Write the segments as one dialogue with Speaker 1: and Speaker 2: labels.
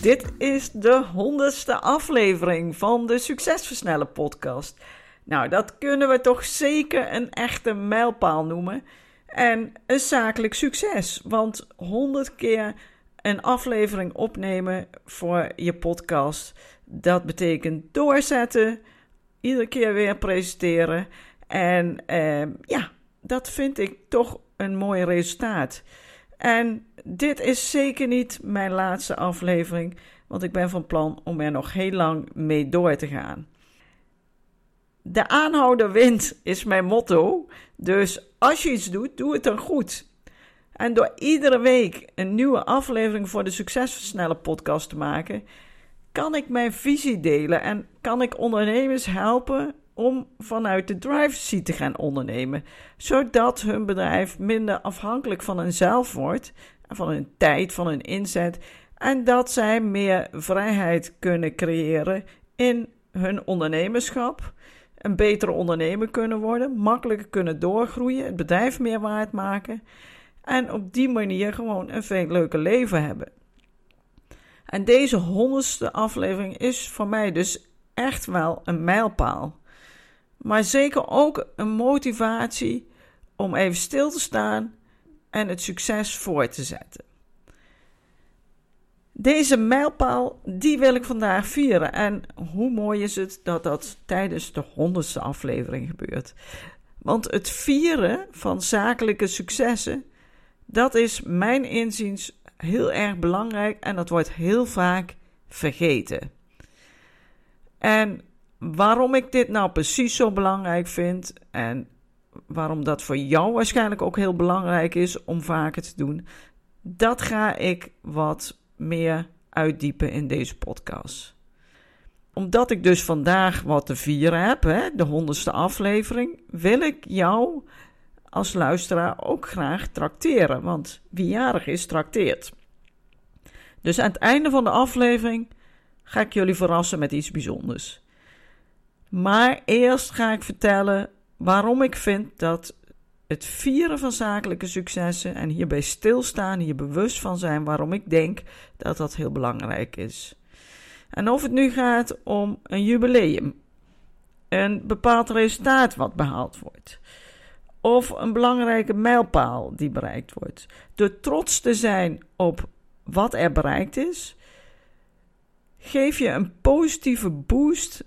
Speaker 1: Dit is de honderdste aflevering van de Succesversnellen podcast. Nou, dat kunnen we toch zeker een echte mijlpaal noemen. En een zakelijk succes, want 100 keer een aflevering opnemen voor je podcast, dat betekent doorzetten, iedere keer weer presenteren. En eh, ja, dat vind ik toch een mooi resultaat. En dit is zeker niet mijn laatste aflevering, want ik ben van plan om er nog heel lang mee door te gaan. De aanhouder wint is mijn motto, dus als je iets doet, doe het dan goed. En door iedere week een nieuwe aflevering voor de Succesversneller podcast te maken, kan ik mijn visie delen en kan ik ondernemers helpen om vanuit de drive seat te gaan ondernemen, zodat hun bedrijf minder afhankelijk van hunzelf wordt, van hun tijd, van hun inzet, en dat zij meer vrijheid kunnen creëren in hun ondernemerschap, een betere ondernemer kunnen worden, makkelijker kunnen doorgroeien, het bedrijf meer waard maken en op die manier gewoon een veel leuker leven hebben. En deze honderdste aflevering is voor mij dus echt wel een mijlpaal. Maar zeker ook een motivatie om even stil te staan en het succes voor te zetten. Deze mijlpaal, die wil ik vandaag vieren. En hoe mooi is het dat dat tijdens de honderdste aflevering gebeurt. Want het vieren van zakelijke successen, dat is mijn inziens heel erg belangrijk en dat wordt heel vaak vergeten. En waarom ik dit nou precies zo belangrijk vind en waarom dat voor jou waarschijnlijk ook heel belangrijk is om vaker te doen, dat ga ik wat meer uitdiepen in deze podcast. Omdat ik dus vandaag wat te vieren heb, hè, de honderdste aflevering, wil ik jou als luisteraar ook graag trakteren. Want wie jarig is, trakteert. Dus aan het einde van de aflevering ga ik jullie verrassen met iets bijzonders. Maar eerst ga ik vertellen waarom ik vind dat het vieren van zakelijke successen en hierbij stilstaan, hier bewust van zijn waarom ik denk dat dat heel belangrijk is. En of het nu gaat om een jubileum, een bepaald resultaat wat behaald wordt, of een belangrijke mijlpaal die bereikt wordt. Door trots te zijn op wat er bereikt is, geef je een positieve boost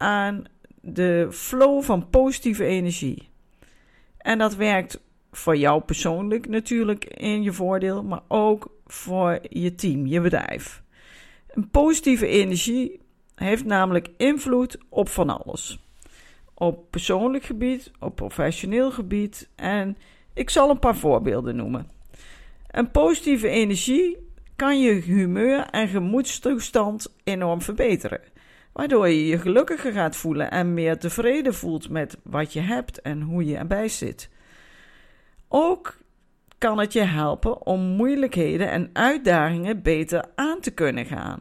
Speaker 1: aan de flow van positieve energie. En dat werkt voor jou persoonlijk natuurlijk in je voordeel, maar ook voor je team, je bedrijf. Een positieve energie heeft namelijk invloed op van alles. Op persoonlijk gebied, op professioneel gebied en ik zal een paar voorbeelden noemen. Een positieve energie kan je humeur en gemoedstoestand enorm verbeteren waardoor je je gelukkiger gaat voelen en meer tevreden voelt met wat je hebt en hoe je erbij zit. Ook kan het je helpen om moeilijkheden en uitdagingen beter aan te kunnen gaan.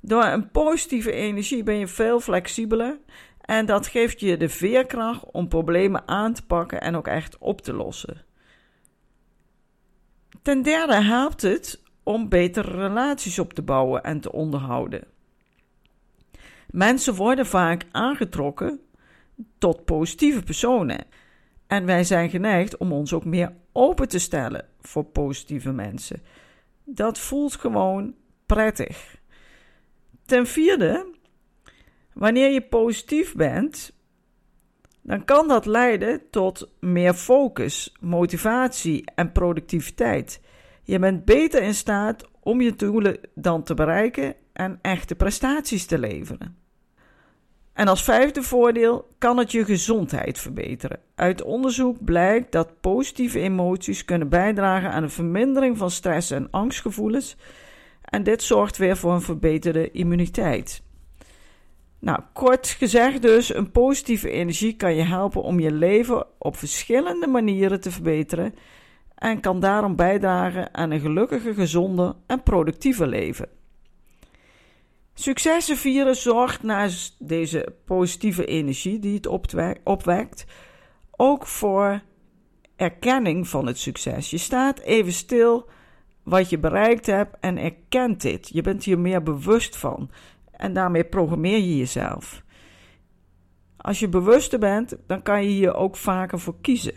Speaker 1: Door een positieve energie ben je veel flexibeler en dat geeft je de veerkracht om problemen aan te pakken en ook echt op te lossen. Ten derde helpt het om betere relaties op te bouwen en te onderhouden. Mensen worden vaak aangetrokken tot positieve personen. En wij zijn geneigd om ons ook meer open te stellen voor positieve mensen. Dat voelt gewoon prettig. Ten vierde, wanneer je positief bent, dan kan dat leiden tot meer focus, motivatie en productiviteit. Je bent beter in staat om je doelen dan te bereiken en echte prestaties te leveren. En als vijfde voordeel kan het je gezondheid verbeteren. Uit onderzoek blijkt dat positieve emoties kunnen bijdragen aan de vermindering van stress en angstgevoelens. En dit zorgt weer voor een verbeterde immuniteit. Nou, kort gezegd dus, een positieve energie kan je helpen om je leven op verschillende manieren te verbeteren en kan daarom bijdragen aan een gelukkiger, gezonder en productiever leven. Successen vieren zorgt naast deze positieve energie die het opwekt, ook voor erkenning van het succes. Je staat even stil wat je bereikt hebt en erkent dit. Je bent hier meer bewust van en daarmee programmeer je jezelf. Als je bewuster bent, dan kan je hier ook vaker voor kiezen.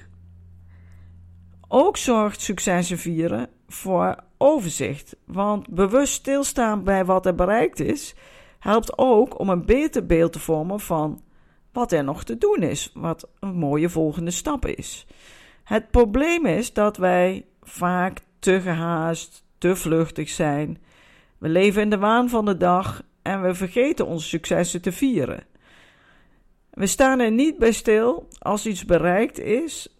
Speaker 1: Ook zorgt successen vieren voor overzicht, want bewust stilstaan bij wat er bereikt is, helpt ook om een beter beeld te vormen van wat er nog te doen is, wat een mooie volgende stap is. Het probleem is dat wij vaak te gehaast, te vluchtig zijn. We leven in de waan van de dag en we vergeten onze successen te vieren. We staan er niet bij stil als iets bereikt is,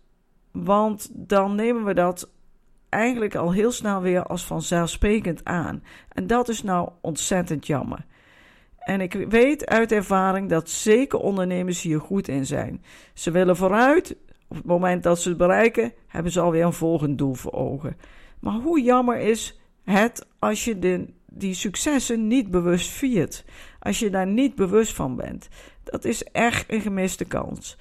Speaker 1: want dan nemen we dat eigenlijk al heel snel weer als vanzelfsprekend aan. En dat is nou ontzettend jammer. En ik weet uit ervaring dat zeker ondernemers hier goed in zijn. Ze willen vooruit. Op het moment dat ze het bereiken, hebben ze alweer een volgend doel voor ogen. Maar hoe jammer is het als je de, die successen niet bewust viert? Als je daar niet bewust van bent. Dat is echt een gemiste kans.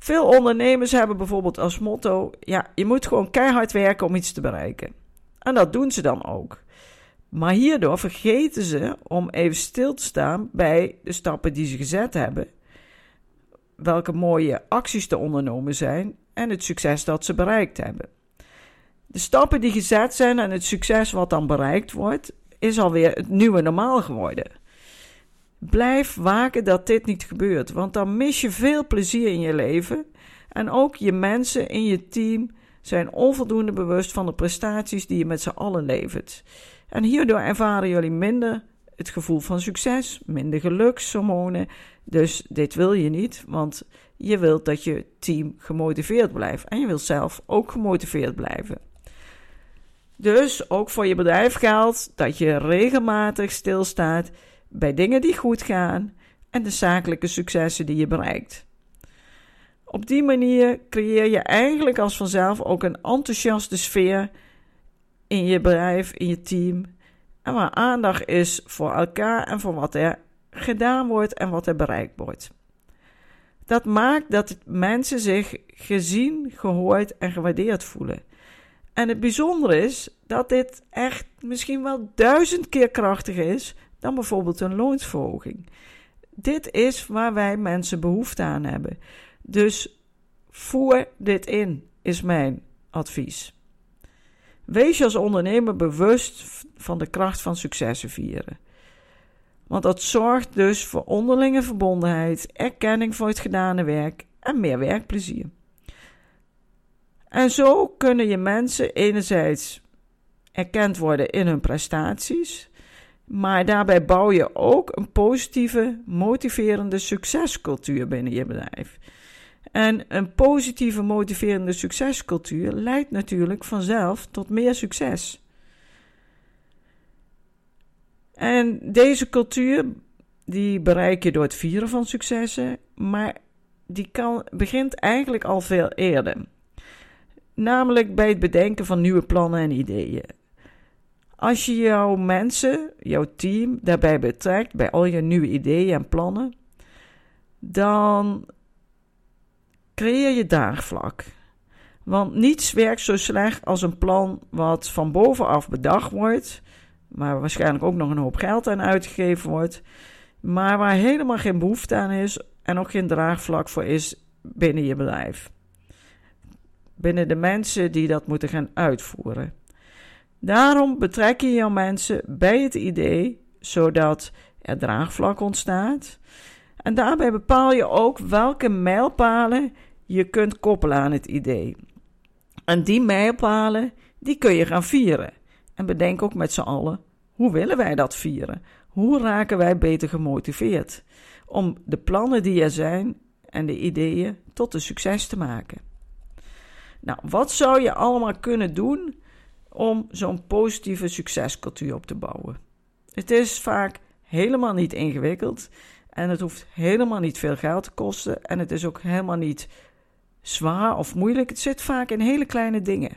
Speaker 1: Veel ondernemers hebben bijvoorbeeld als motto: ja, je moet gewoon keihard werken om iets te bereiken. En dat doen ze dan ook. Maar hierdoor vergeten ze om even stil te staan bij de stappen die ze gezet hebben, welke mooie acties er ondernomen zijn en het succes dat ze bereikt hebben. De stappen die gezet zijn en het succes wat dan bereikt wordt, is alweer het nieuwe normaal geworden. Blijf waken dat dit niet gebeurt, want dan mis je veel plezier in je leven. En ook je mensen in je team zijn onvoldoende bewust van de prestaties die je met z'n allen levert. En hierdoor ervaren jullie minder het gevoel van succes, minder gelukshormonen. Dus dit wil je niet, want je wilt dat je team gemotiveerd blijft. En je wilt zelf ook gemotiveerd blijven. Dus ook voor je bedrijf geldt dat je regelmatig stilstaat bij dingen die goed gaan en de zakelijke successen die je bereikt. Op die manier creëer je eigenlijk als vanzelf ook een enthousiaste sfeer in je bedrijf, in je team. En waar aandacht is voor elkaar en voor wat er gedaan wordt en wat er bereikt wordt. Dat maakt dat mensen zich gezien, gehoord en gewaardeerd voelen. En het bijzondere is dat dit echt misschien wel duizend keer krachtiger is dan bijvoorbeeld een loonsverhoging. Dit is waar wij mensen behoefte aan hebben. Dus voer dit in, is mijn advies. Wees je als ondernemer bewust van de kracht van successen vieren. Want dat zorgt dus voor onderlinge verbondenheid, erkenning voor het gedane werk en meer werkplezier. En zo kunnen je mensen enerzijds erkend worden in hun prestaties, maar daarbij bouw je ook een positieve, motiverende succescultuur binnen je bedrijf. En een positieve, motiverende succescultuur leidt natuurlijk vanzelf tot meer succes. En deze cultuur, die bereik je door het vieren van successen, maar die kan, begint eigenlijk al veel eerder. Namelijk bij het bedenken van nieuwe plannen en ideeën. Als je jouw mensen, jouw team daarbij betrekt, bij al je nieuwe ideeën en plannen, dan creëer je daagvlak. Want niets werkt zo slecht als een plan wat van bovenaf bedacht wordt, maar waarschijnlijk ook nog een hoop geld aan uitgegeven wordt, maar waar helemaal geen behoefte aan is en ook geen draagvlak voor is binnen je bedrijf. Binnen de mensen die dat moeten gaan uitvoeren. Daarom betrek je jouw mensen bij het idee, zodat er draagvlak ontstaat. En daarbij bepaal je ook welke mijlpalen je kunt koppelen aan het idee. En die mijlpalen, die kun je gaan vieren. En bedenk ook met z'n allen, hoe willen wij dat vieren? Hoe raken wij beter gemotiveerd? om de plannen die er zijn en de ideeën tot een succes te maken. Nou, wat zou je allemaal kunnen doen om zo'n positieve succescultuur op te bouwen? Het is vaak helemaal niet ingewikkeld en het hoeft helemaal niet veel geld te kosten en het is ook helemaal niet zwaar of moeilijk. Het zit vaak in hele kleine dingen.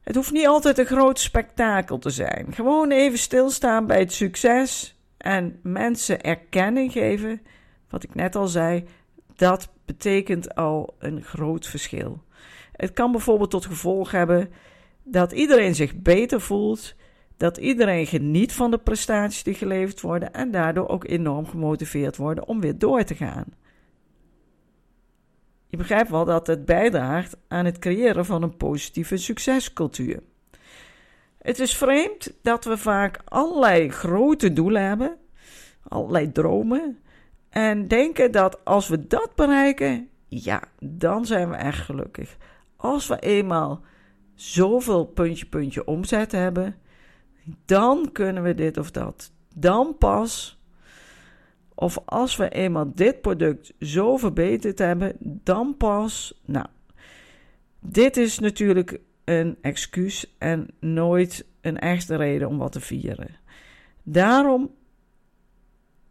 Speaker 1: Het hoeft niet altijd een groot spektakel te zijn. Gewoon even stilstaan bij het succes en mensen erkenning geven. Wat ik net al zei, dat betekent al een groot verschil. Het kan bijvoorbeeld tot gevolg hebben dat iedereen zich beter voelt, dat iedereen geniet van de prestaties die geleverd worden en daardoor ook enorm gemotiveerd worden om weer door te gaan. Je begrijpt wel dat het bijdraagt aan het creëren van een positieve succescultuur. Het is vreemd dat we vaak allerlei grote doelen hebben, allerlei dromen, en denken dat als we dat bereiken, ja, dan zijn we echt gelukkig. Als we eenmaal zoveel puntje, puntje omzet hebben, dan kunnen we dit of dat. Dan pas of als we eenmaal dit product zo verbeterd hebben, dan pas. Nou, dit is natuurlijk een excuus en nooit een echte reden om wat te vieren. Daarom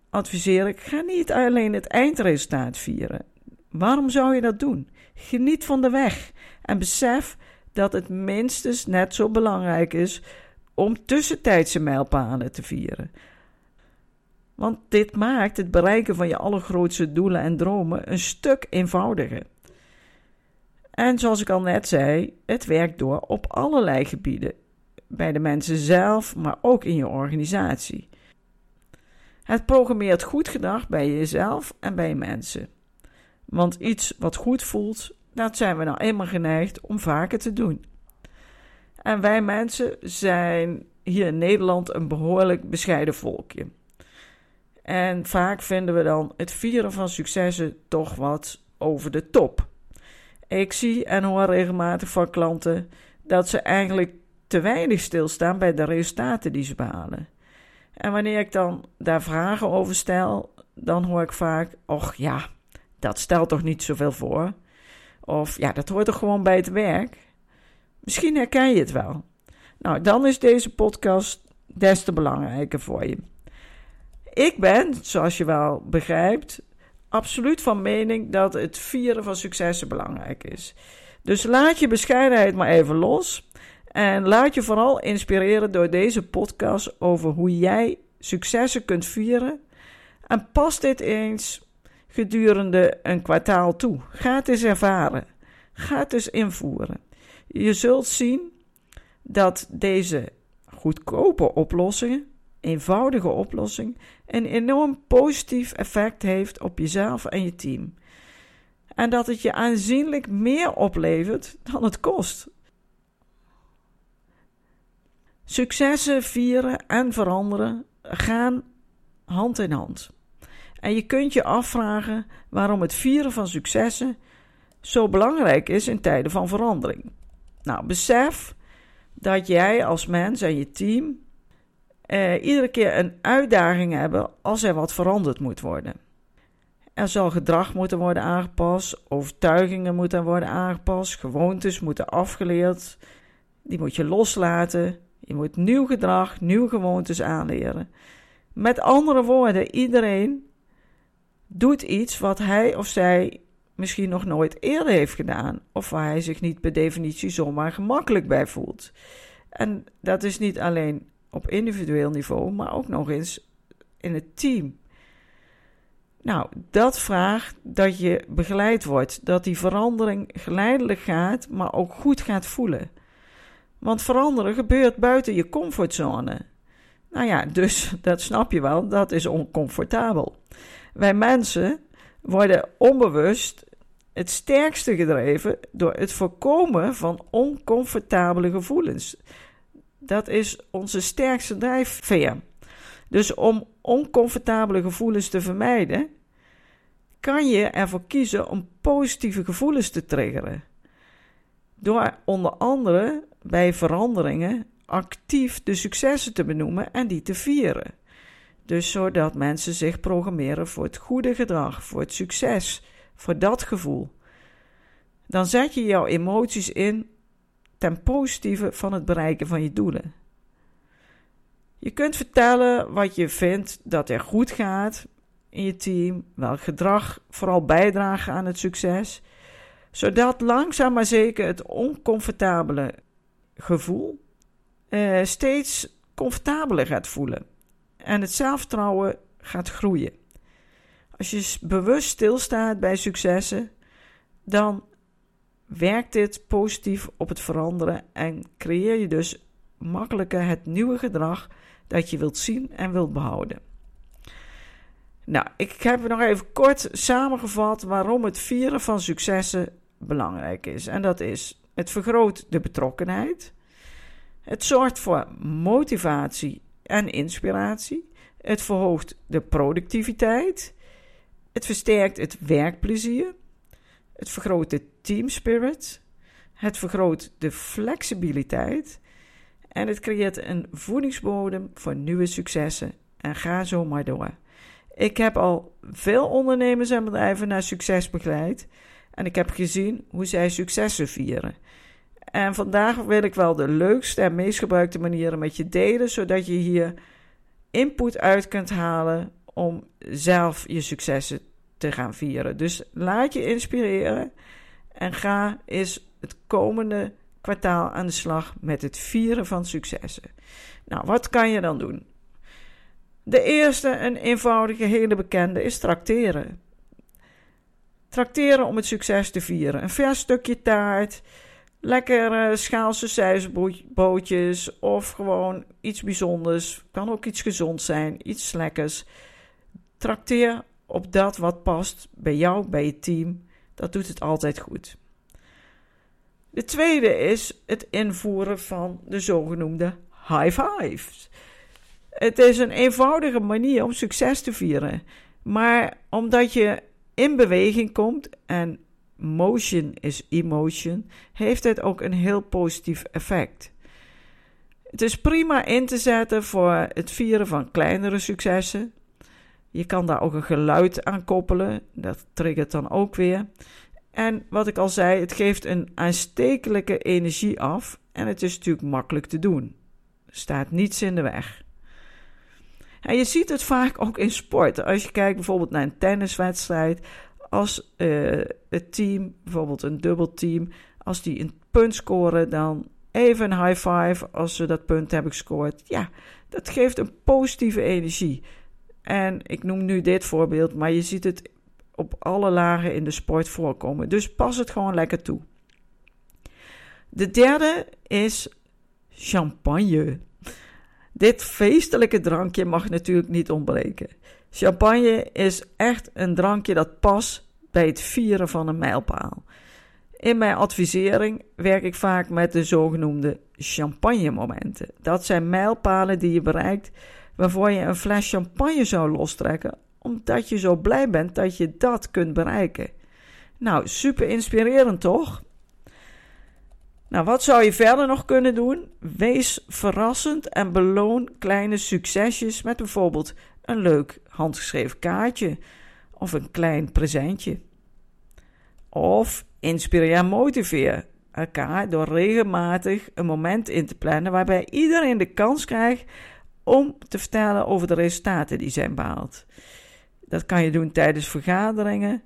Speaker 1: adviseer ik: ga niet alleen het eindresultaat vieren. Waarom zou je dat doen? Geniet van de weg en besef dat het minstens net zo belangrijk is om tussentijdse mijlpalen te vieren. Want dit maakt het bereiken van je allergrootste doelen en dromen een stuk eenvoudiger. En zoals ik al net zei, het werkt door op allerlei gebieden. Bij de mensen zelf, maar ook in je organisatie. Het programmeert goed gedrag bij jezelf en bij mensen. Want iets wat goed voelt, dat zijn we nou eenmaal geneigd om vaker te doen. En wij mensen zijn hier in Nederland een behoorlijk bescheiden volkje. En vaak vinden we dan het vieren van successen toch wat over de top. Ik zie en hoor regelmatig van klanten dat ze eigenlijk te weinig stilstaan bij de resultaten die ze behalen. En wanneer ik dan daar vragen over stel, dan hoor ik vaak: Och ja, dat stelt toch niet zoveel voor? Of ja, dat hoort toch gewoon bij het werk? Misschien herken je het wel. Nou, dan is deze podcast des te belangrijker voor je. Ik ben, zoals je wel begrijpt, absoluut van mening dat het vieren van successen belangrijk is. Dus laat je bescheidenheid maar even los. En laat je vooral inspireren door deze podcast over hoe jij successen kunt vieren. En pas dit eens gedurende een kwartaal toe. Ga het eens ervaren. Ga het eens invoeren. Je zult zien dat deze goedkope oplossingen eenvoudige oplossing een enorm positief effect heeft op jezelf en je team. En dat het je aanzienlijk meer oplevert dan het kost. Successen vieren en veranderen gaan hand in hand. En je kunt je afvragen waarom het vieren van successen zo belangrijk is in tijden van verandering. Nou, besef dat jij als mens en je team uh, iedere keer een uitdaging hebben als er wat veranderd moet worden. Er zal gedrag moeten worden aangepast, overtuigingen moeten worden aangepast, gewoontes moeten afgeleerd. Die moet je loslaten. Je moet nieuw gedrag, nieuwe gewoontes aanleren. Met andere woorden, iedereen doet iets wat hij of zij misschien nog nooit eerder heeft gedaan, of waar hij zich niet per definitie zomaar gemakkelijk bij voelt. En dat is niet alleen op individueel niveau, maar ook nog eens in het team. Nou, dat vraagt dat je begeleid wordt, dat die verandering geleidelijk gaat, maar ook goed gaat voelen. Want veranderen gebeurt buiten je comfortzone. Nou ja, dus dat snap je wel, dat is oncomfortabel. Wij mensen worden onbewust het sterkste gedreven door het voorkomen van oncomfortabele gevoelens. Dat is onze sterkste drijfveer. Dus om oncomfortabele gevoelens te vermijden, kan je ervoor kiezen om positieve gevoelens te triggeren. Door onder andere bij veranderingen actief de successen te benoemen en die te vieren. Dus zodat mensen zich programmeren voor het goede gedrag, voor het succes, voor dat gevoel. Dan zet je jouw emoties in ten positieve van het bereiken van je doelen. Je kunt vertellen wat je vindt dat er goed gaat in je team, welk gedrag vooral bijdraagt aan het succes, zodat langzaam maar zeker het oncomfortabele gevoel eh, steeds comfortabeler gaat voelen en het zelfvertrouwen gaat groeien. Als je bewust stilstaat bij successen, dan werkt dit positief op het veranderen en creëer je dus makkelijker het nieuwe gedrag dat je wilt zien en wilt behouden. Nou, ik heb nog even kort samengevat waarom het vieren van successen belangrijk is. En dat is: het vergroot de betrokkenheid, het zorgt voor motivatie en inspiratie, het verhoogt de productiviteit, het versterkt het werkplezier, het vergroot de teamspirit, het vergroot de flexibiliteit en het creëert een voedingsbodem voor nieuwe successen. En ga zo maar door. Ik heb al veel ondernemers en bedrijven naar succes begeleid. En ik heb gezien hoe zij successen vieren. En vandaag wil ik wel de leukste en meest gebruikte manieren met je delen, zodat je hier input uit kunt halen om zelf je successen te gaan vieren. Dus laat je inspireren en ga eens het komende kwartaal aan de slag met het vieren van successen. Nou, wat kan je dan doen? De eerste, een eenvoudige, hele bekende, is trakteren. Trakteren om het succes te vieren. Een vers stukje taart, lekkere schaalse sausbootjes of gewoon iets bijzonders. Kan ook iets gezond zijn, iets lekkers. Trakteer op dat wat past bij jou, bij je team. Dat doet het altijd goed. De tweede is het invoeren van de zogenoemde high fives. Het is een eenvoudige manier om succes te vieren. Maar omdat je in beweging komt en motion is emotion, heeft het ook een heel positief effect. Het is prima in te zetten voor het vieren van kleinere successen. Je kan daar ook een geluid aan koppelen, dat triggert dan ook weer. En wat ik al zei, het geeft een aanstekelijke energie af en het is natuurlijk makkelijk te doen. Er staat niets in de weg. En je ziet het vaak ook in sport. Als je kijkt bijvoorbeeld naar een tenniswedstrijd, als uh, het team, bijvoorbeeld een dubbelteam, als die een punt scoren, dan even een high five als ze dat punt hebben gescoord. Ja, dat geeft een positieve energie. En ik noem nu dit voorbeeld, maar je ziet het op alle lagen in de sport voorkomen. Dus pas het gewoon lekker toe. De derde is champagne. Dit feestelijke drankje mag natuurlijk niet ontbreken. Champagne is echt een drankje dat past bij het vieren van een mijlpaal. In mijn advisering werk ik vaak met de zogenoemde champagne-momenten. Dat zijn mijlpalen die je bereikt waarvoor je een fles champagne zou lostrekken omdat je zo blij bent dat je dat kunt bereiken. Nou, super inspirerend toch? Nou, wat zou je verder nog kunnen doen? Wees verrassend en beloon kleine succesjes met bijvoorbeeld een leuk handgeschreven kaartje of een klein presentje. Of inspireer en motiveer elkaar door regelmatig een moment in te plannen waarbij iedereen de kans krijgt om te vertellen over de resultaten die zijn behaald. Dat kan je doen tijdens vergaderingen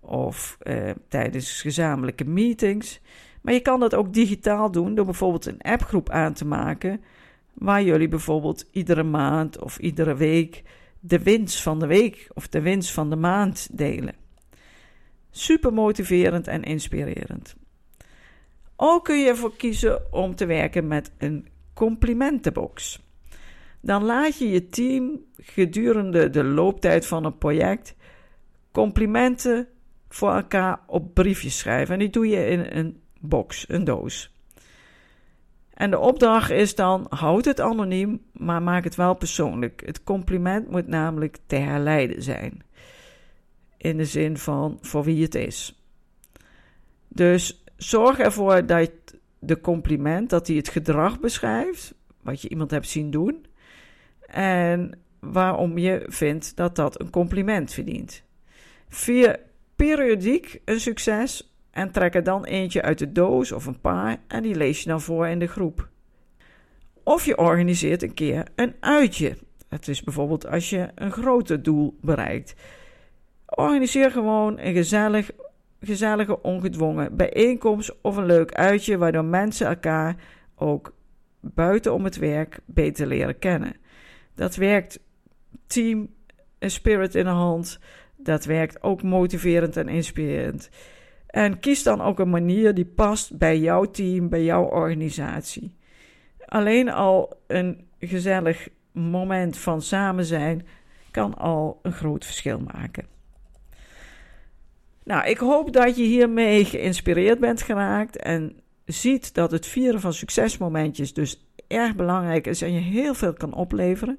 Speaker 1: of eh, tijdens gezamenlijke meetings. Maar je kan dat ook digitaal doen door bijvoorbeeld een appgroep aan te maken. Waar jullie bijvoorbeeld iedere maand of iedere week de winst van de week of de winst van de maand delen. Super motiverend en inspirerend. Ook kun je ervoor kiezen om te werken met een complimentenbox dan laat je je team gedurende de looptijd van een project complimenten voor elkaar op briefjes schrijven. En die doe je in een box, een doos. En de opdracht is dan: houd het anoniem, maar maak het wel persoonlijk. Het compliment moet namelijk te herleiden zijn. In de zin van voor wie het is. Dus zorg ervoor dat de compliment, dat hij het gedrag beschrijft, wat je iemand hebt zien doen. En waarom je vindt dat dat een compliment verdient. Vier periodiek een succes en trek er dan eentje uit de doos of een paar en die lees je dan voor in de groep. Of je organiseert een keer een uitje. Het is bijvoorbeeld als je een groter doel bereikt. Organiseer gewoon een gezellig, gezellige, ongedwongen bijeenkomst of een leuk uitje waardoor mensen elkaar ook buiten om het werk beter leren kennen. Dat werkt team spirit in de hand. Dat werkt ook motiverend en inspirerend. En kies dan ook een manier die past bij jouw team, bij jouw organisatie. Alleen al een gezellig moment van samen zijn kan al een groot verschil maken. Nou, ik hoop dat je hiermee geïnspireerd bent geraakt en ziet dat het vieren van succesmomentjes dus erg belangrijk is en je heel veel kan opleveren.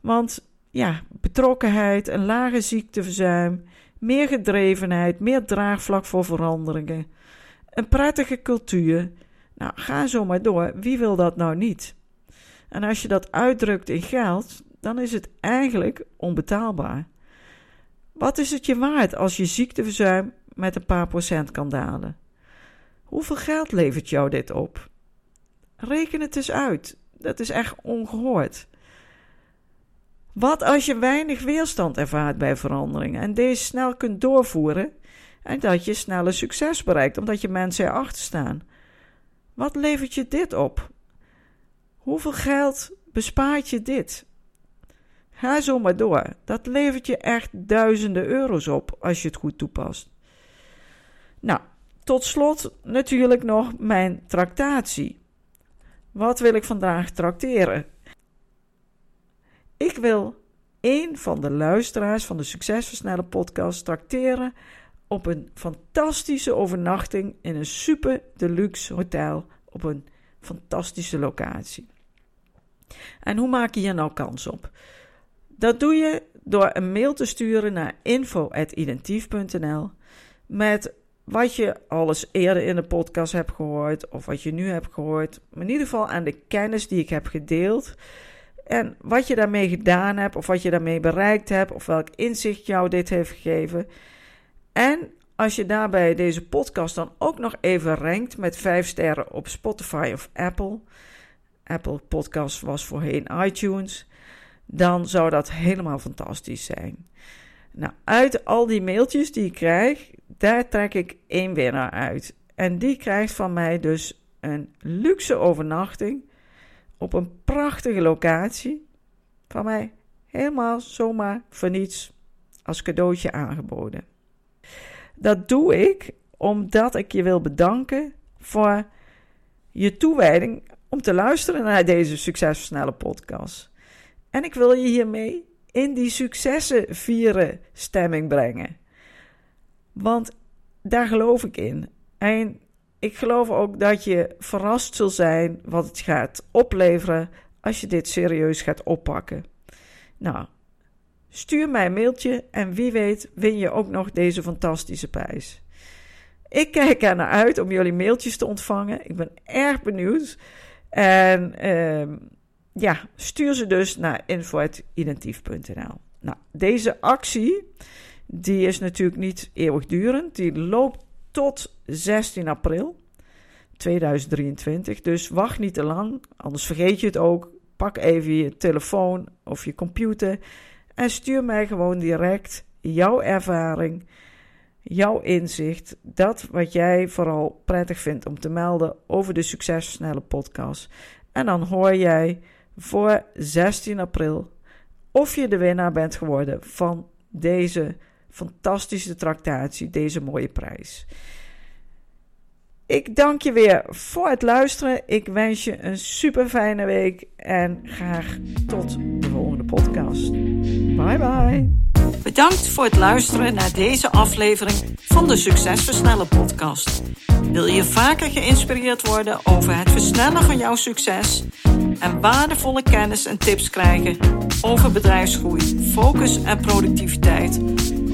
Speaker 1: Want ja, betrokkenheid, een lage ziekteverzuim, meer gedrevenheid, meer draagvlak voor veranderingen, een prettige cultuur. Nou, ga zo maar door. Wie wil dat nou niet? En als je dat uitdrukt in geld, dan is het eigenlijk onbetaalbaar. Wat is het je waard als je ziekteverzuim met een paar procent kan dalen? Hoeveel geld levert jou dit op? Reken het eens uit. Dat is echt ongehoord. Wat als je weinig weerstand ervaart bij veranderingen en deze snel kunt doorvoeren en dat je sneller succes bereikt omdat je mensen erachter staan? Wat levert je dit op? Hoeveel geld bespaart je dit? Ga zo maar door. Dat levert je echt duizenden euro's op als je het goed toepast. Nou, tot slot natuurlijk nog mijn tractatie. Wat wil ik vandaag tracteren? Ik wil één van de luisteraars van de Succesversnellen podcast tracteren op een fantastische overnachting in een super deluxe hotel op een fantastische locatie. En hoe maak je hier nou kans op? Dat doe je door een mail te sturen naar info.identief.nl met wat je alles eerder in de podcast hebt gehoord of wat je nu hebt gehoord. Maar in ieder geval aan de kennis die ik heb gedeeld. En wat je daarmee gedaan hebt, of wat je daarmee bereikt hebt, of welk inzicht jou dit heeft gegeven. En als je daarbij deze podcast dan ook nog even rankt met 5 sterren op Spotify of Apple. Apple Podcast was voorheen iTunes. Dan zou dat helemaal fantastisch zijn. Nou, uit al die mailtjes die ik krijg, daar trek ik één winnaar uit. En die krijgt van mij dus een luxe overnachting op een prachtige locatie. Van mij helemaal zomaar voor niets als cadeautje aangeboden. Dat doe ik omdat ik je wil bedanken voor je toewijding om te luisteren naar deze succesversnelle podcast. En ik wil je hiermee in die successen vieren stemming brengen. Want daar geloof ik in. En ik geloof ook dat je verrast zult zijn wat het gaat opleveren als je dit serieus gaat oppakken. Nou, stuur mij een mailtje en wie weet win je ook nog deze fantastische prijs. Ik kijk er naar uit om jullie mailtjes te ontvangen. Ik ben erg benieuwd. En ehm, ja, stuur ze dus naar info.identief.nl. Nou, deze actie die is natuurlijk niet eeuwigdurend. Die loopt tot 16 april 2023. Dus wacht niet te lang, anders vergeet je het ook. Pak even je telefoon of je computer en stuur mij gewoon direct jouw ervaring, jouw inzicht, dat wat jij vooral prettig vindt om te melden over de Succesversnelle podcast. En dan hoor jij voor 16 april of je de winnaar bent geworden van deze fantastische tractatie, deze mooie prijs. Ik dank je weer voor het luisteren. Ik wens je een super fijne week en graag tot de volgende podcast. Bye bye. Bedankt voor het luisteren naar deze aflevering van de Succesversnellen podcast. Wil je vaker geïnspireerd worden over het versnellen van jouw succes en waardevolle kennis en tips krijgen over bedrijfsgroei, focus en productiviteit,